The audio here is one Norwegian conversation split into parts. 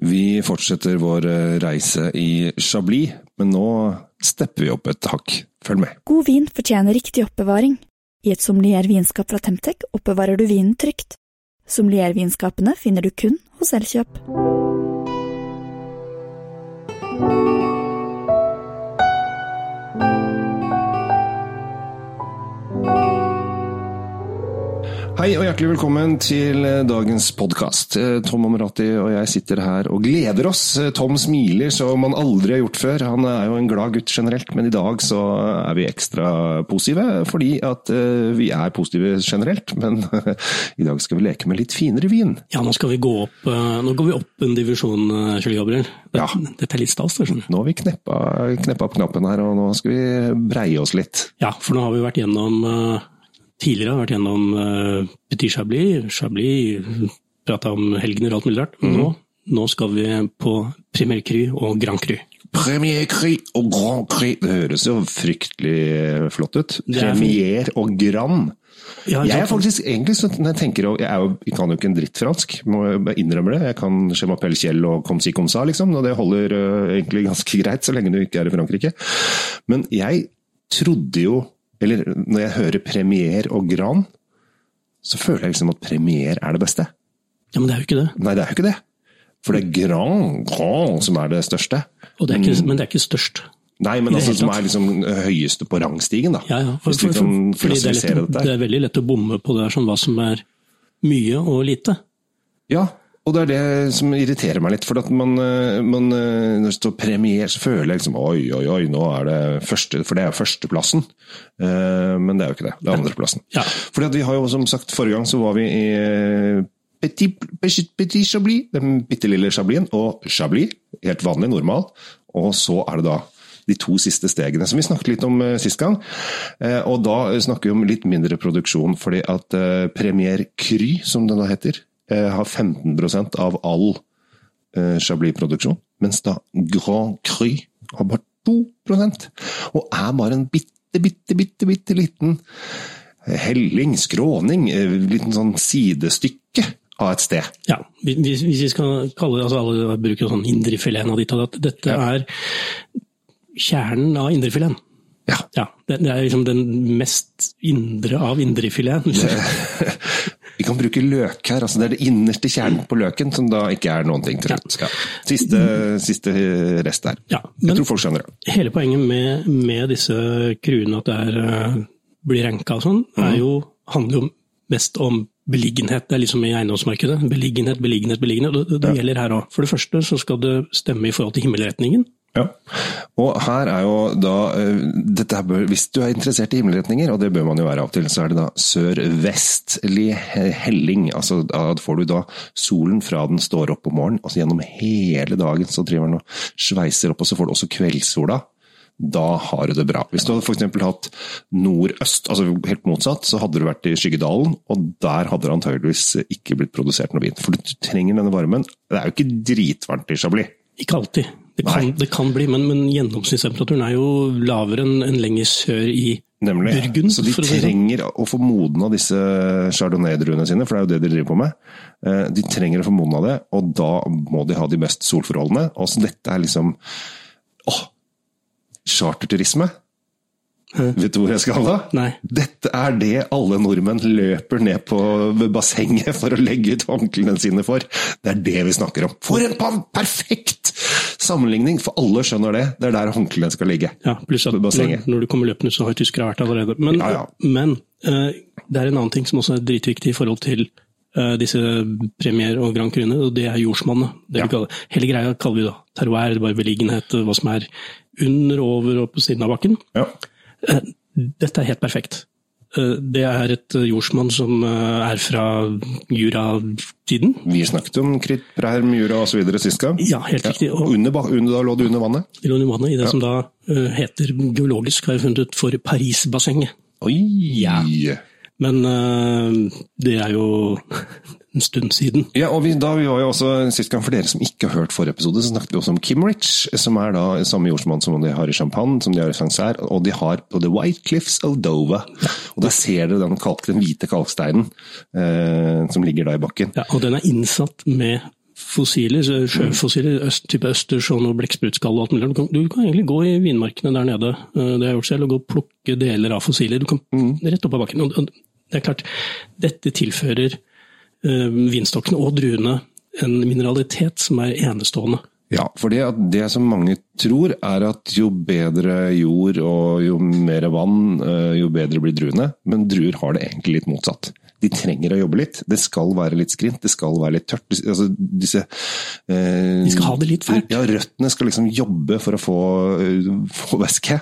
Vi fortsetter vår eh, reise i Chablis, men nå stepper vi opp et hakk. Følg med. God vin fortjener riktig oppbevaring. I et sommelier-vinskap fra Temtec oppbevarer du vinen trygt. Sommelier-vinskapene finner du kun hos Elkjøp. Hei og hjertelig velkommen til eh, dagens podkast. Tom Omrati og jeg sitter her og gleder oss. Eh, Tom smiler som han aldri har gjort før. Han er jo en glad gutt generelt, men i dag så er vi ekstra positive fordi at eh, vi er positive generelt. Men i dag skal vi leke med litt finere vin. Ja, nå skal vi gå opp, nå går vi opp en divisjon, Kjell Gabriel. Ja. Dette er litt stas, du. Nå har vi kneppa, kneppa opp knappen her, og nå skal vi breie oss litt. Ja, for nå har vi vært gjennom eh, Tidligere har vært gjennom uh, Petit Chablis, Chablis, prata om helgener og alt mulig rart. Mhm. Nå, nå skal vi på Premier Cru og Grand Cru. Premier Cru og Grand Cru. Det høres jo fryktelig flott ut. Er- Premier og Grand. Ja, Jeg er faktisk egentlig sånn, når jeg tenker, jeg, er jo, jeg kan jo ikke en dritt fransk, må jeg innrømme det. Jeg kan Je m'appelle Kjell og comme si comme ça, liksom, og det holder øh, egentlig ganske greit så lenge du ikke er i Frankrike. Men jeg trodde jo, eller når jeg hører Premier og gran, så føler jeg liksom at Premier er det beste. Ja, men det er jo ikke det. Nei, det er jo ikke det. For det er gran, gran som er det største. Og det er ikke, Men det er ikke størst. Nei, men altså som er liksom høyeste på rangstigen, da. Ja, ja. For, vi for, for, fordi det er, lett, det er veldig lett å bomme på det sånn hva som er mye og lite. Ja, og det er det som irriterer meg litt. For at man, eh, man eh, når det står premier, så føler jeg liksom oi, oi, oi, nå er det første For det er førsteplassen. Eh, Men det er jo ikke det. Det er andreplassen. Ja. Fordi at vi har jo som sagt, forrige gang så var vi i Petit, petit, petit Chablis, den bitte lille Chablisen, og Chablis, helt vanlig, normal. Og så er det da de to siste stegene, som vi snakket litt om sist gang. Og da snakker vi om litt mindre produksjon, fordi at Premier Cru, som den da heter, har 15 av all eh, Chablis-produksjon, mens da Grand Cru har bare 2% og er bare en bitte, bitte, bitte, bitte liten helling, skråning, eh, liten sånn sidestykke av et sted. Ja, hvis, vi skal kalle det, altså Alle bruker sånn indrefileten av ditt og datt. Dette Ja. er kjernen av indrefileten. Ja. Ja, det, det er liksom den mest indre av indrefileten. Vi kan bruke løk her, altså det er det innerste kjernen på løken som da ikke er noen ting til slutt. Ja. Siste, siste rest der. Ja, Jeg tror folk skjønner det. hele poenget med, med disse kruene, at det er, eh, blir renka og sånn, er jo, handler jo mest om beliggenhet. Det er liksom i eiendomsmarkedet. Beliggenhet, beliggenhet, beliggenhet. Det, Det, ja. gjelder her òg. For det første så skal det stemme i forhold til himmelretningen. Ja. Og her er jo da eh, dette bør, Hvis du er interessert i himmelretninger, og det bør man jo være av og til, så er det da sør-vestlig helling. Altså da får du da solen fra den står opp om morgenen, altså gjennom hele dagen så driver den og sveiser opp, og så får du også kveldssola. Da har du det bra. Hvis du hadde f.eks. hatt nordøst, altså helt motsatt, så hadde du vært i Skyggedalen, og der hadde det antageligvis ikke blitt produsert noe vin. For du trenger denne varmen. Det er jo ikke dritvarmt i Chablis. Ikke alltid. Det kan, det kan bli, men, men gjennomsnittstemperaturen er jo lavere enn en lenger sør i Nemlig. Burgund, så de å si sånn. trenger å få modna disse chardonnay-druene sine, for det er jo det de driver på med. Eh, De trenger å få modna det, og da må de ha de best solforholdene. Og så dette er liksom Åh! Charterturisme. Vet du hvor jeg skal da? Nei. Dette er det alle nordmenn løper ned på bassenget for å legge ut håndklærne sine for. Det er det vi snakker om. For en perfekt sammenligning, for alle skjønner det. Det er der håndklærne skal ligge. Ja, pluss at når, når du kommer løpende, så har tyskere vært allerede. Men, Ja, ja. men uh, det er en annen ting som også er dritviktig i forhold til uh, disse premier- og grand Krune, og det er jordsmonnet. Det Ja. Hele greia kaller vi da terroir, bare beliggenhet, hva som er under, over og på siden av bakken. Ja. Dette er helt perfekt. Eh, Det er et jordsmonn som eh, er fra juratiden. Vi snakket om kritt, prærm, jura osv. sist gang. Ja, helt riktig. Og Og under, under, da lå det under vannet? i vannet, i det som da eh, heter geologisk, har jeg funnet ut for Parisbassenget. Oi! Ja. Men øh, det er jo en stund siden. Ja, og vi, da vi var jo også, Sist gang, for dere som ikke har hørt forrige episode, så snakket vi også om Kimrich, som er da samme jordsmonn som de har i Champagne, som de har i Sancerre, og de har på The White Cliffs of Dover. Og Der ser dere den, kalk, den hvite kalksteinen eh, som ligger da i bakken. Ja, og den er innsatt med fossiler, sjøfossiler, øst, type østers og noe blekksprutskall og alt mulig. Du kan, du kan egentlig gå i vinmarkene der nede, eh, det har jeg gjort selv, og gå og plukke deler av fossiler. Du kan rett opp av bakken. Og det er klart, dette tilfører eh, vinstokkene og druene en mineralitet som er enestående. Ja, for det, det som mange tror, er at jo bedre jord og jo mer vann, eh, jo bedre blir druene. Men druer har det egentlig litt motsatt. De trenger å jobbe litt. Det skal være litt skrint, det skal være litt tørt. Altså, disse, eh, De skal ha det litt fælt. Ja, røttene skal liksom jobbe for å få, uh, få væske.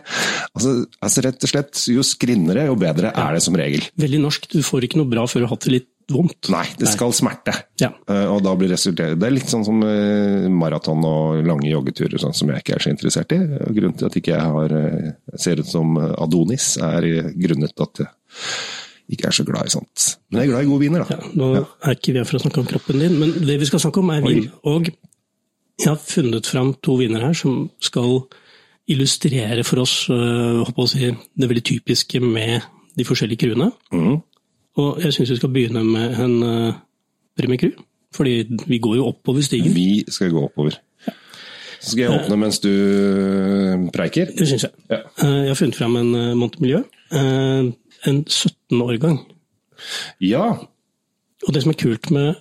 Altså, altså rett og slett, jo skrinnere, jo bedre er det som regel. Veldig norsk. Du får ikke noe bra før du har hatt det litt vondt. Nei, det skal smerte. Ja. Uh, Og da blir resultatet Det er litt sånn som uh, maraton og lange joggeturer, sånn som jeg ikke er så interessert i. Grunnen til at ikke jeg har, ser ut som Adonis, er grunnet at ikke er så glad i sånt. Men jeg er glad i gode viner, da. Ja, nå er ikke vi her for å snakke om kroppen din, men det vi skal snakke om er vin. Og jeg har funnet fram to viner her som skal illustrere for oss øh, si, det veldig typiske med de forskjellige cruene. Mm. Og jeg syns vi skal begynne med en uh, Premier Cru, fordi vi går jo oppover stigen. Vi skal gå oppover. Så skal jeg åpne mens du eh, preiker. Det syns jeg. Ja. Eh, Jeg har funnet fram en uh, Montemiljø. Uh, en 17-årgang. Ja. Og det som er kult med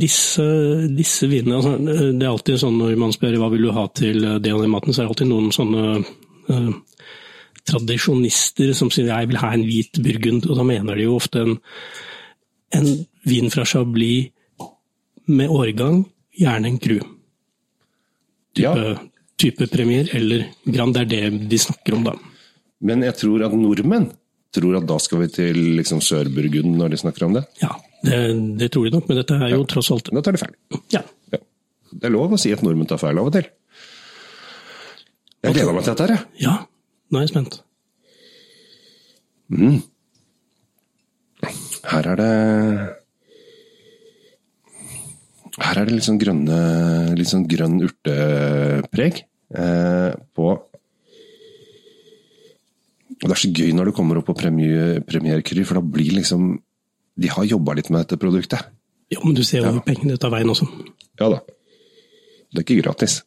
disse, disse vinene altså, Det er alltid sånn når man spør hva vil du ha til det og den maten, så er det alltid noen sånne eh, tradisjonister som sier jeg vil ha en hvit burgund, og da mener de jo ofte en, en vin fra Chablis med årgang, gjerne en cru. ja. Type, type premier eller Grand, det er det de snakker om da. Men jeg tror at nordmenn tror at da skal vi til liksom Sør-Burgund når de snakker om det. Ja, det, det tror de nok, men dette er jo tross alt Da tar de feil. Ja. Ja. Det er lov å si at nordmenn tar feil av og til. Jeg gleder meg til dette her, jeg. ja, nå er jeg spent. Her er det Her er det litt sånn grønne Litt sånn grønn urtepreg eh, på Og det er så gøy når du kommer opp på premier, Premier for da blir liksom De har jobba litt med dette produktet. Ja, men du ser jo ja. pengene tar veien også. Ja da. Det er ikke gratis.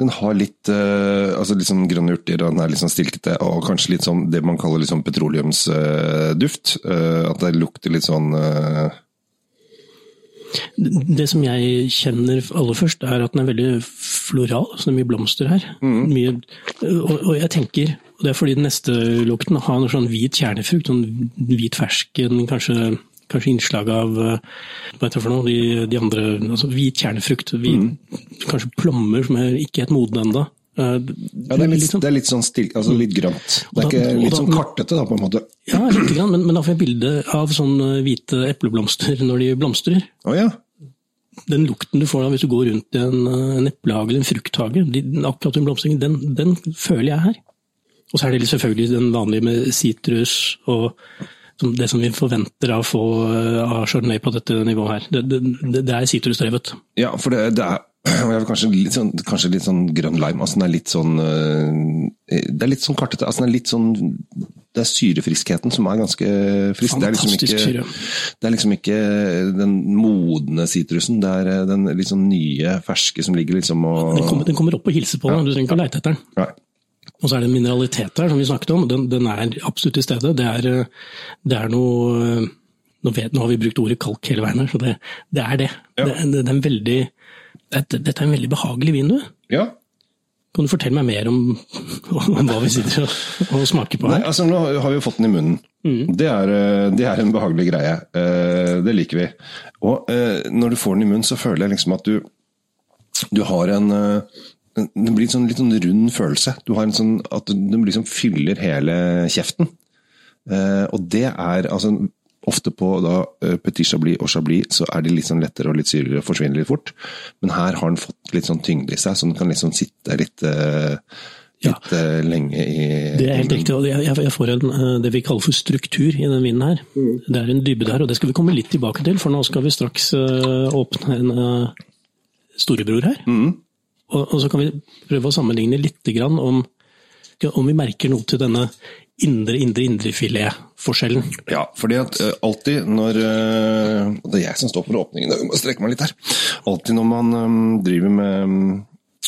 Den har litt, uh, altså litt sånn grønne urter, og den er litt sånn stilkete, og kanskje litt sånn det man kaller litt sånn petroleumsduft. Uh, at det lukter litt sånn uh... Det som jeg kjenner aller først, er at den er veldig floral. Så det er mye blomster her. Mye, og, og jeg tenker, og det er fordi den neste lukten har noe sånn hvit kjernefrukt, sånn hvit fersken, kanskje, kanskje innslag av eh, hva heter det for noe, de, de andre altså Hvit kjernefrukt. Hvit, Kanskje plommer som er ikke helt modne ennå. Ja, det er litt, det er litt sånn stil, altså litt grønt. Det er da- ikke litt da- sånn kartete, da, på en måte. Ja, lite grann, men, men da får jeg bilde av sånne hvite epleblomster når de blomstrer. Å ja. den lukten du får da hvis du går rundt i en, eh, en eplehage eller en frukthage, de, akkurat den blomstringen, den, den føler jeg her. Og så er det selvfølgelig den vanlige med sitrus og det som vi forventer av å få eh, av chardonnay på dette nivået her. Det, det, det- er sitrusdrevet. Ja, for det, det er og jeg vil kanskje litt sånn, kanskje litt sånn grønn lime. altså Den er litt sånn øh, Det er litt sånn kartete. altså den er litt sånn Det er syrefriskheten som er ganske frisk. Det er, liksom Fantastisk ikke, syre. det er liksom ikke den modne sitrusen. Det er øh, den litt sånn nye, ferske som ligger liksom og Den kommer, den kommer opp og hilser på deg, du trenger ikke å leite etter den. Nei. Og så er det en mineralitet der, som vi snakket om. Den, den er absolutt til stede. Det er, eh, det er noe eh, nå, vet, nå har vi brukt ordet kalk hele veien her, så det, det er det. Ja. det, det, er en veldig, dette, er en veldig behagelig vin, du. Ja. Kan du fortelle meg mer om, om hva vi sitter og, og smaker på her? Nei, altså Nå har vi jo fått den i munnen. Det, er, øh, det er en behagelig greie. Eh, Det liker vi. Og eh, når du får den i munnen, så føler jeg liksom at du du har en eh, Det blir en sånn, litt sånn rund følelse. Du har en sånn, at den liksom fyller hele kjeften. Eh, og det er altså Ofte på da, eh, Petit Chablis og Chablis så er de litt sånn lettere og litt syrere og forsvinner litt fort. Men her har den fått litt sånn tyngde i seg, så den kan liksom sitte litt, eh, litt ja. lenge i Det er helt riktig. og Jeg, får en, eh, det vi kaller for struktur i den vinen her. Det er en dybde her, og det skal vi komme litt tilbake til, for nå skal vi straks eh, åpne en eh, storebror her. Og, og så kan vi prøve å sammenligne litt grann om om vi merker noe til denne indre, indre, indrefilet-forskjellen. Ja, fordi at uh, alltid når uh, det er jeg som står for åpningen, jeg må strekke meg litt her. Alltid når man um, driver med,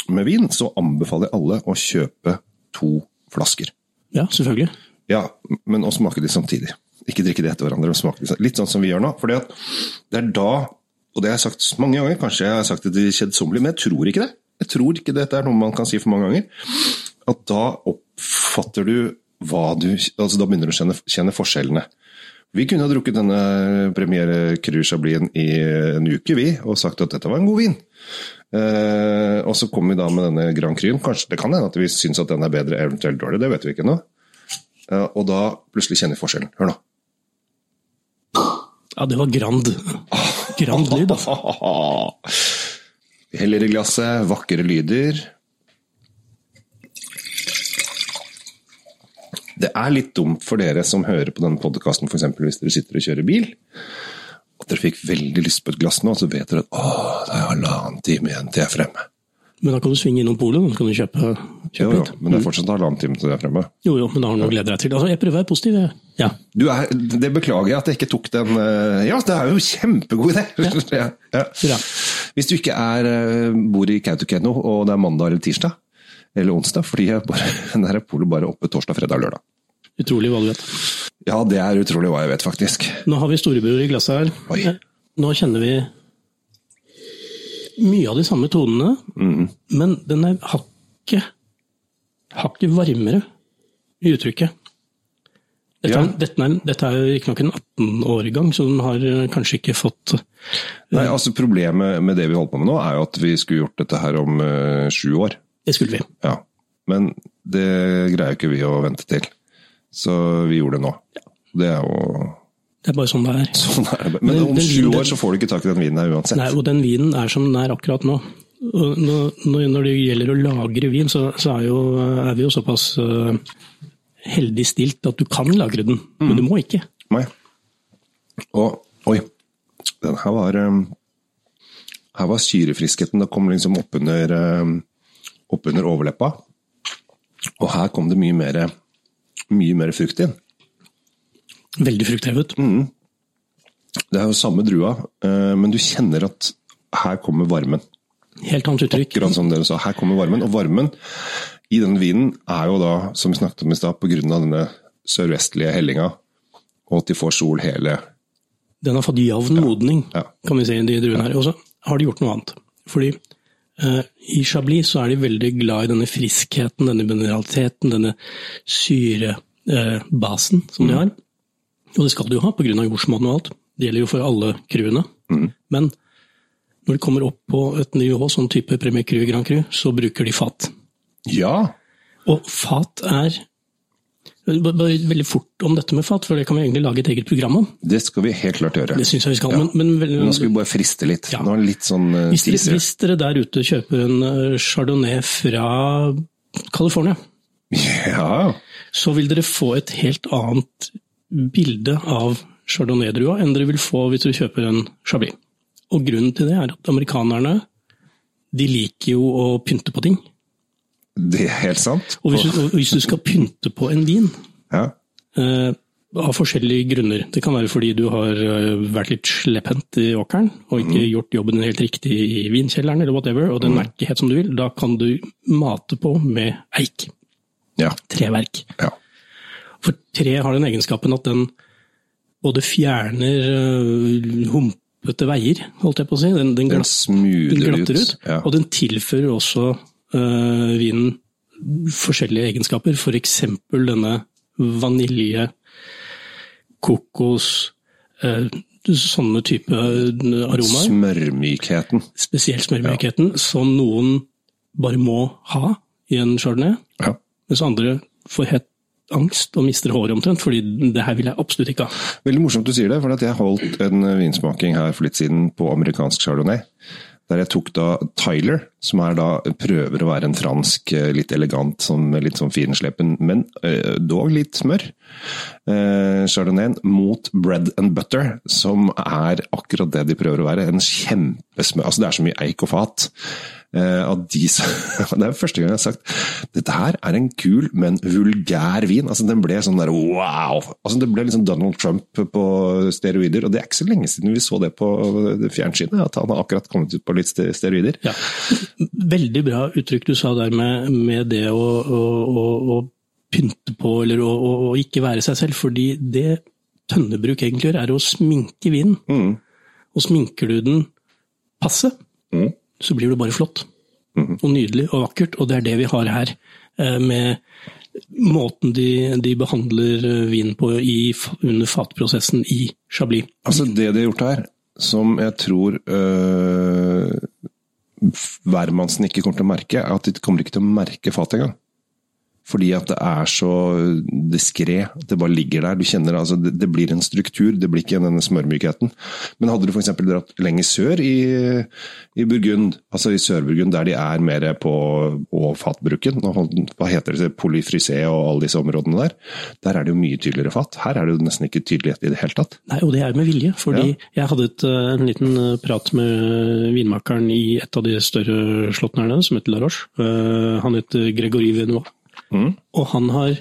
med, vin, så anbefaler jeg alle å kjøpe to flasker. Ja, selvfølgelig. Ja, men å smake de samtidig. Ikke drikke de etter hverandre. men smake de, Litt sånn som vi gjør nå. For det er da, og det har jeg sagt mange ganger, kanskje jeg har sagt det til kjedsommelig, men jeg tror ikke det. Jeg tror ikke dette er noe man kan si for mange ganger. At da oppfatter du hva du altså Da begynner du å kjenne, kjenne forskjellene. Vi kunne ha drukket denne premiere Cru Chablien i en uke, vi, og sagt at dette var en god vin. Eh, og så kommer vi da med denne Grand Cruen. Kanskje det kan hende at vi syns at den er bedre, eventuelt dårlig, det vet vi ikke ennå. Eh, og da plutselig kjenner vi forskjellen. Hør nå. Ja, det var grand. Grand lyd, altså. Heller i glasset, vakre lyder. Det er litt dumt for dere som hører på denne podkasten, f.eks. hvis dere sitter og kjører bil, at dere fikk veldig lyst på et glass nå, så vet dere at å, det er halvannen time igjen til jeg er fremme. Men da kan du svinge innom polet, da kan du kjøpe, kjøpe jo, jo, litt. men det er fortsatt halvannen time til det er fremme. Jo, jo, men da har du noe å glede deg til. Altså, jeg prøver å være positiv. jeg. Ja. Du er, det beklager jeg at jeg ikke tok den eh, Ja, det er jo kjempegod idé! Ja. Ja. Hvis du ikke er, eh, bor i Kautokeino og det er mandag eller tirsdag, eller onsdag, fordi bare, der er polet bare oppe torsdag, fredag og lørdag. Utrolig hva du vet. Ja, det er utrolig hva jeg vet, faktisk. Nå har vi storebror i glasset her. Oi. Nå kjenner vi mye av de samme tonene, men den er hakket, hakket varmere i uttrykket. Dette, Ja. er, dette, er, dette er riktignok en 18-årgang, så den har eh, kanskje ikke fått Nei, altså Problemet med det vi holder på med nå, er jo at vi skulle gjort dette her om uh, sju år. Det skulle vi. Ja. Men det greier jo ikke vi å vente til. Så vi gjorde det nå. Det er jo Det er bare sånn det er. Sånn er det. Men Den- om sju år så får du ikke tak i den vinen her uansett. Nei, og den vinen er som den er akkurat nå. Når det gjelder å lagre vin, så, så er, jo, er vi jo såpass eh, heldig stilt at du kan lagre den, men du må ikke. Nei. Og oi, den her var um, Her var syrefriskheten. Det kom liksom oppunder um, opp under overleppa. Og her kom det mye mer, mye mer frukt inn. Veldig frukthevet. Det er jo samme drua, eh, men du kjenner at her kommer varmen. Helt annet uttrykk. Akkurat som dere sa, her kommer varmen. Og varmen i denne vinen er jo da, som vi snakket om i stad, pga. denne sørvestlige hellinga, og at de får sol hele Den har fått jevn modning, Ja. kan vi si, de druene her. Og så har de gjort noe annet. Fordi eh, i Chablis så er de veldig glad i denne friskheten, denne mineraliteten, denne syrebasen eh, som de har. Og det skal du jo ha pga. jordsmonnet og alt. Det gjelder jo for alle cruene. Men når de kommer opp på et nivå sånn type Premier Crew, Grand Cru, så bruker de fat. Ja! Og fat er veldig fort om dette med fat, for det kan vi egentlig lage et eget program om. Det skal vi helt klart gjøre. Det syns jeg vi skal. Ja. Men, men veldig, Nå skal vi bare friste litt. Ja. Nå er det litt sånn uh, hvis, dere, hvis dere der ute kjøper en eh, chardonnay fra California, Ja. så vil dere få et helt annet bilde av chardonnay-drua enn dere vil få hvis du kjøper en chablis. Og grunnen til det er at amerikanerne de liker jo å pynte på ting. Det er helt sant. Og hvis, du, og hvis du skal pynte på en vin, Ja. eh, av forskjellige grunner. Det kan være fordi du har eh, vært litt slepphendt i åkeren, og ikke gjort jobben helt riktig i vinkjelleren, eller whatever, og den er ikke helt som du vil. Da kan du mate på med eik. Ja. Treverk. ja. For tre har den egenskapen at den både fjerner øh, humpete veier, holdt jeg på å si. Den, den, glatt, den, den glatter ut. Ja. Og den tilfører også øh, vinen forskjellige egenskaper. For eksempel denne vanilje, kokos, øh, sånne type aromaer. Smørmykheten. Spesielt smørmykheten, som noen bare må ha i en chardonnay. Ja. Mens andre får helt angst og mister håret omtrent, fordi det her vil jeg absolutt ikke ha. Veldig morsomt du sier det, for jeg holdt en vinsmaking her for litt siden på amerikansk chardonnay. Der jeg tok da Tyler, som da prøver å være en fransk, eh, litt elegant, sånn, litt sånn finslepen, men øh, dog litt smør. Eh, Chardonnayen mot bread and butter, som er akkurat det de prøver å være. En kjempesmør Altså det er så mye eik og fat. Eh, av de Det er første gang jeg har sagt dette her er en kul, men vulgær vin. Altså, den ble sånn der wow! Altså, det ble liksom Donald Trump på steroider, og det er ikke så lenge siden vi så det på fjernsynet, at han har akkurat kommet ut på litt steroider. Ja. Veldig bra uttrykk du sa der med, med det å, å, å, å pynte på, eller å, ikke være seg selv. Fordi det tønnebruk egentlig gjør, er å sminke vinen. Mm. Og sminker du den passe, Mm. Så blir det bare flott. Mhm. Og nydelig og vakkert. Og det er det vi har her. eh, Med måten de, de behandler eh, vin på i, under fatprosessen i Chablis. Altså, det de har gjort her, som jeg tror øh, hvermannsen ikke kommer til å merke, er at de kommer ikke til å merke fatet engang. Fordi at det er så diskré. Det bare ligger der. Du kjenner altså, det, det blir en struktur, det blir ikke denne smørmykheten. Men hadde du f.eks. dratt lenger sør i, i Burgund, altså i Sør-Burgund, der de er mer på og fatbruken, hva heter det, polyfrisé og alle disse områdene der, der er det jo mye tydeligere fat. Her er det jo nesten ikke tydelighet i det hele tatt. Nei, og det er med vilje. Fordi Ja. jeg hadde et, eh, en liten eh, prat med vinmakeren i et av de større slottene her nede, som heter La Roche. Eh, Han heter Gregory Venois. Mm. Og han har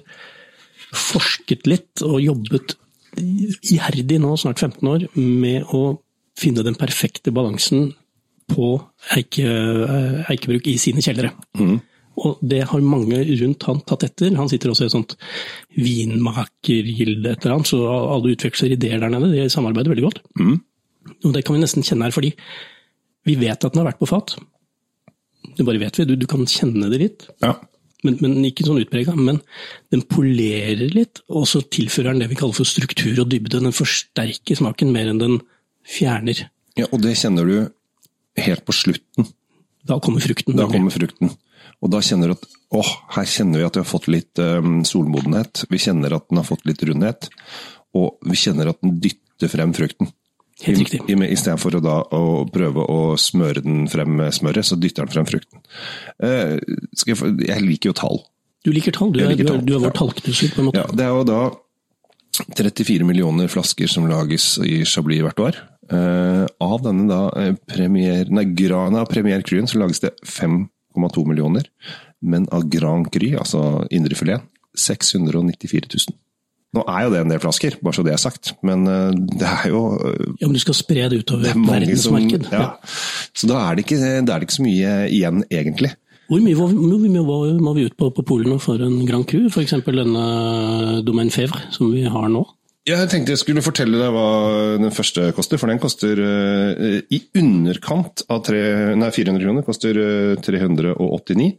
forsket litt og jobbet iherdig nå, snart 15 år, med å finne den perfekte balansen på eike, eikebruk i sine kjellere. Mm. Og det har mange rundt han tatt etter. Han sitter også i et sånt vinmakergilde eller annet, så alle utveksler ideer der nede. De samarbeider veldig godt. Mm. Og det kan vi nesten kjenne her, fordi vi vet at den har vært på fat. Det bare vet vi. Du, du kan kjenne det litt. Ja. Men, men ikke sånn utprega. Men den polerer litt, og så tilfører den det vi kaller for struktur og dybde. Den forsterker smaken mer enn den fjerner. ja, og det kjenner du helt på slutten. Da kommer frukten. Da kommer frukten. Og da kjenner du at åh, her kjenner vi at vi har fått litt um, solmodenhet. Vi kjenner at den har fått litt rundhet. Og vi kjenner at den dytter frem frukten. Helt riktig. I, i, Istedenfor å da å prøve å smøre den frem med smøret, så dytter den frem frukten. Uh, jeg, jeg liker jo tall. Du liker tall. Du er, liker du er, tall, du er vår ja. tallknuser, på en måte. Ja, det er jo da 34 millioner flasker som lages i Chablis hvert år. Uh, av denne da eh, premier, nei, Grana Premier Cruen så lages det 5,2 millioner. Men av Grand Cru, altså indrefileten, 694 000. Nå er jo det en del flasker, bare så det er sagt, men eh, det er jo eh, Ja, men du skal spre det utover det er verdensmarked. ja. Så da er, det ikke, da er det ikke så mye igjen, egentlig. Hvor mye, hvor mye må, vi ut på på Polen for en Grand Cru? F.eks. denne Domaine Fevre, som vi har nå? Jeg tenkte jeg skulle fortelle deg hva den første koster, for den koster uh, i underkant av tre, nei, 400 kroner. Koster uh, 389.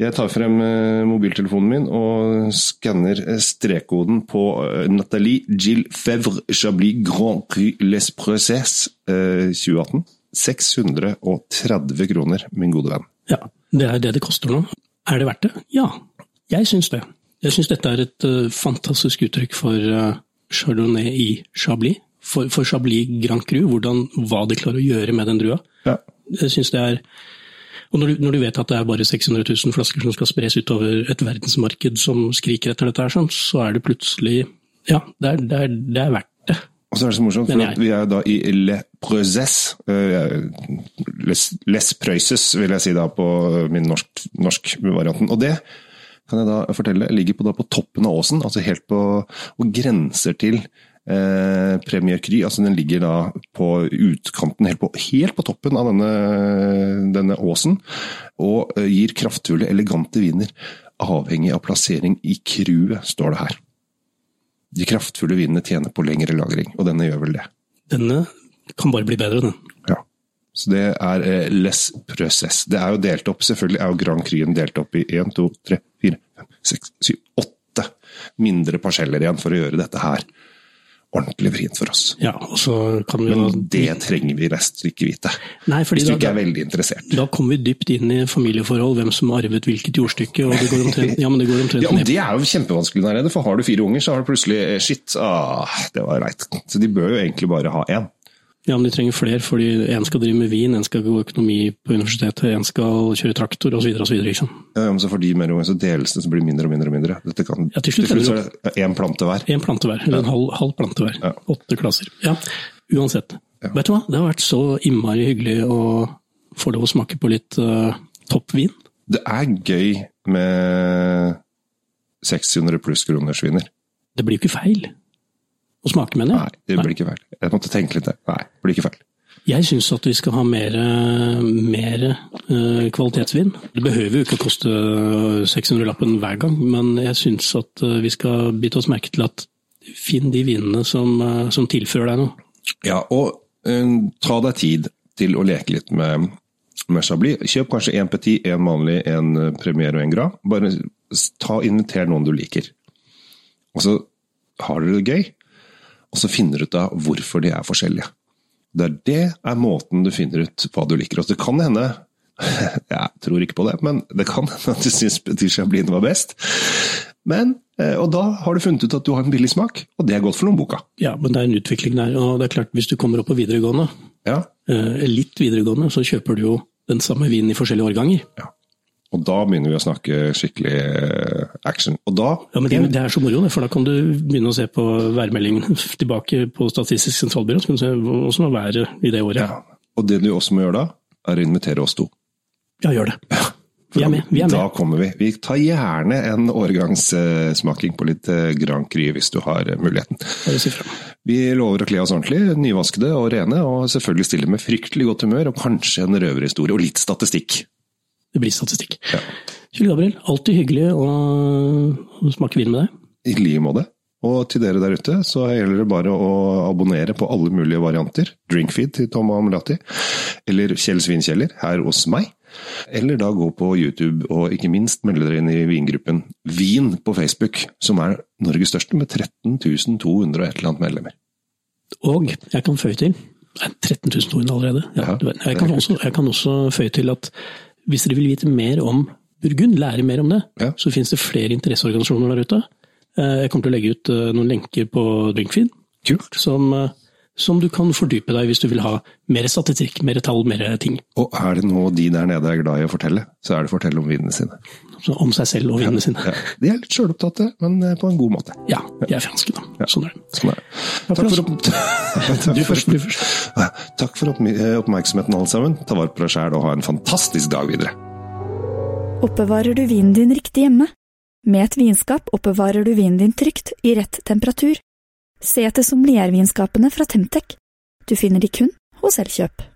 Jeg tar frem eh, mobiltelefonen min og skanner eh, strekkoden på eh, Nathalie Gilles Fevre Chablis Grand Cru Les Process eh, 2018. 630 kroner, min gode venn. Ja, det er det det koster nå. Er det verdt det? Ja, jeg syns det. Jeg syns dette er et fantastisk uttrykk for chardonnay i Chablis. For, for Chablis Grand Cru, hvordan, hva de klarer å gjøre med den drua. Ja. Jeg synes det er og når du, når du vet at det er bare 600 000 flasker som skal spres utover et verdensmarked som skriker etter dette, her, sånn, så er det plutselig Ja, det er, det er, det er verdt det. Og så er det så morsomt, for vi er da i Le Preuses. eh, Les, Les Preuses, vil jeg si da på min norsk, norsk varianten. Og det kan jeg da fortelle ligger på, da på toppen av åsen, altså helt på og grenser til eh, Premier Cry. Altså den ligger da på utkanten, helt på, helt på toppen av denne, denne åsen, og eh, gir kraftfulle, elegante viner. Avhengig av plassering i crewet, står det her. De kraftfulle vinene tjener på lengre lagring, og denne gjør vel det. Denne kan bare bli bedre, den. Ja. Så det er eh, process. Preuses. Det er jo delt opp, selvfølgelig er jo Grand Cryen delt opp i 1, 2, 3, 4, 5, 6, 7, 8 mindre parseller igjen for å gjøre dette her ordentlig vrient for oss. Ja, og så kan vi Men det trenger vi nesten ikke vite. Nei, Hvis du da, ikke er veldig interessert. da kommer vi dypt inn i familieforhold, hvem som har arvet hvilket jordstykke, og det går omtrent, ja, men det går omtrent Ja, men. Det er jo kjempevanskelig der nede, for har du fire unger, så har du plutselig eh, shit, ah, det var greit. Så de bør jo egentlig bare ha én. Ja, men de trenger flere, fordi en skal drive med vin, en skal gå økonomi på universitetet, en skal kjøre traktor, osv. osv. Liksom. Ja, men så får de mer unger, så deles det, så blir det mindre og mindre og mindre. Dette kan, Ja, til slutt er det én plante hver. En plante hver, eller en halv, halv plante hver. Ja. Åtte klasser. Ja, uansett. Vet du hva, det har vært så innmari hyggelig å få lov å smake på litt uh, toppvin. Det er gøy med 600 pluss kroners viner. Det blir jo ikke feil å smake, mener jeg. Nei, det blir ikke feil. Jeg måtte tenke litt der. Nei, det blir ikke feil. Jeg syns at vi skal ha mer, mer uh, kvalitetsvin. Det behøver jo ikke å koste 600-lappen hver gang, men jeg syns at uh, vi skal bite oss merke til at finn de vinene som, uh, som tilfører deg noe. Ja, og ta deg tid til å leke litt med, med Chablis. Kjøp kanskje én petit, én vanlig, én Premier og én Gras. Bare ta inviter noen du liker. Og så har dere det gøy, og så finner du ut av hvorfor de er forskjellige. Det er det er måten du finner ut hva du liker. Og det kan hende Jeg tror ikke på det, men det kan hende at du syns Petit Chablin var best. Men, og da har du funnet ut at du har en billig smak, og det er godt for lommeboka. Ja, men det er en utvikling der. Og det er klart, hvis du kommer opp på videregående, ja. litt videregående, så kjøper du jo den samme vinen i forskjellige årganger. Ja. Og da begynner vi å snakke skikkelig action. Og da Ja, men det, det er så moro, for da kan du begynne å se på værmeldingen tilbake på Statistisk sentralbyrå, så kan du se hvordan var været i det året. Ja. Og det du også må gjøre da, er å invitere oss to. Ja, gjør det. Vi er med. Vi er med. Da kommer vi. Vi tar gjerne en årgangssmaking på litt Grand Cry hvis du har muligheten. Si fra. Vi lover å kle oss ordentlig, nyvaskede og rene, og selvfølgelig stille med fryktelig godt humør, og kanskje en røverhistorie og litt statistikk. Det blir statistikk. Ja. Kjell Gabriel, alltid hyggelig å, smake vin med deg. I like måte. Og til dere der ute, så gjelder det bare å abonnere på alle mulige varianter. Drinkfeed til Tom Amulati, eller Kjell Svinkjeller her hos meg. Eller da gå på YouTube, og ikke minst melde dere inn i vingruppen Vin på Facebook, som er Norges største, med 13 200 og et eller annet medlemmer. Og jeg kan føye til 13 200 allerede. Ja, Ja, jeg, kan også, jeg kan også føye til at hvis dere vil vite mer om Burgund, lære mer om det, Ja. så finnes det flere interesseorganisasjoner der ute. Jeg kommer til å legge ut noen lenker på Drinkfeed, Kult. som, som du kan fordype deg hvis du vil ha mer statistikk, mer tall, mer ting. Og er det noe de der nede er glad i å fortelle, så er det å fortelle om vinene sine. Så om seg selv og vinene sine. Ja. De er litt sjølopptatte, men eh, på en god måte. Ja, de er franske, da. Sånn er det. Sånn er det. Takk for for, opp... Du først, du først. Takk for oppmerksomheten, alle sammen. Ta vare på deg sjæl og ha en fantastisk dag videre. Oppbevarer du vinen din riktig hjemme? Med et vinskap oppbevarer du vinen din trygt, i rett temperatur. Se etter sommeliervitenskapene fra Temtec. Du finner de kun hos Elkjøp.